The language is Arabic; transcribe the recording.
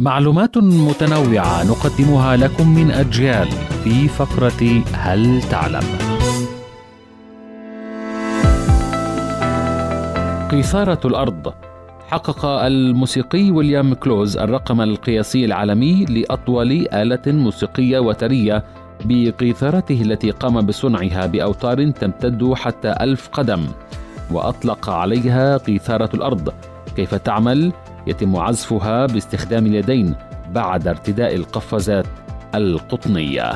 معلومات متنوعة نقدمها لكم من أجيال في فقرة هل تعلم؟ قيثارة الأرض حقق الموسيقي ويليام كلوز الرقم القياسي العالمي لأطول آلة موسيقية وترية بقيثارته التي قام بصنعها بأوتار تمتد حتى ألف قدم وأطلق عليها قيثارة الأرض كيف تعمل؟ يتم عزفها باستخدام اليدين بعد ارتداء القفازات القطنية.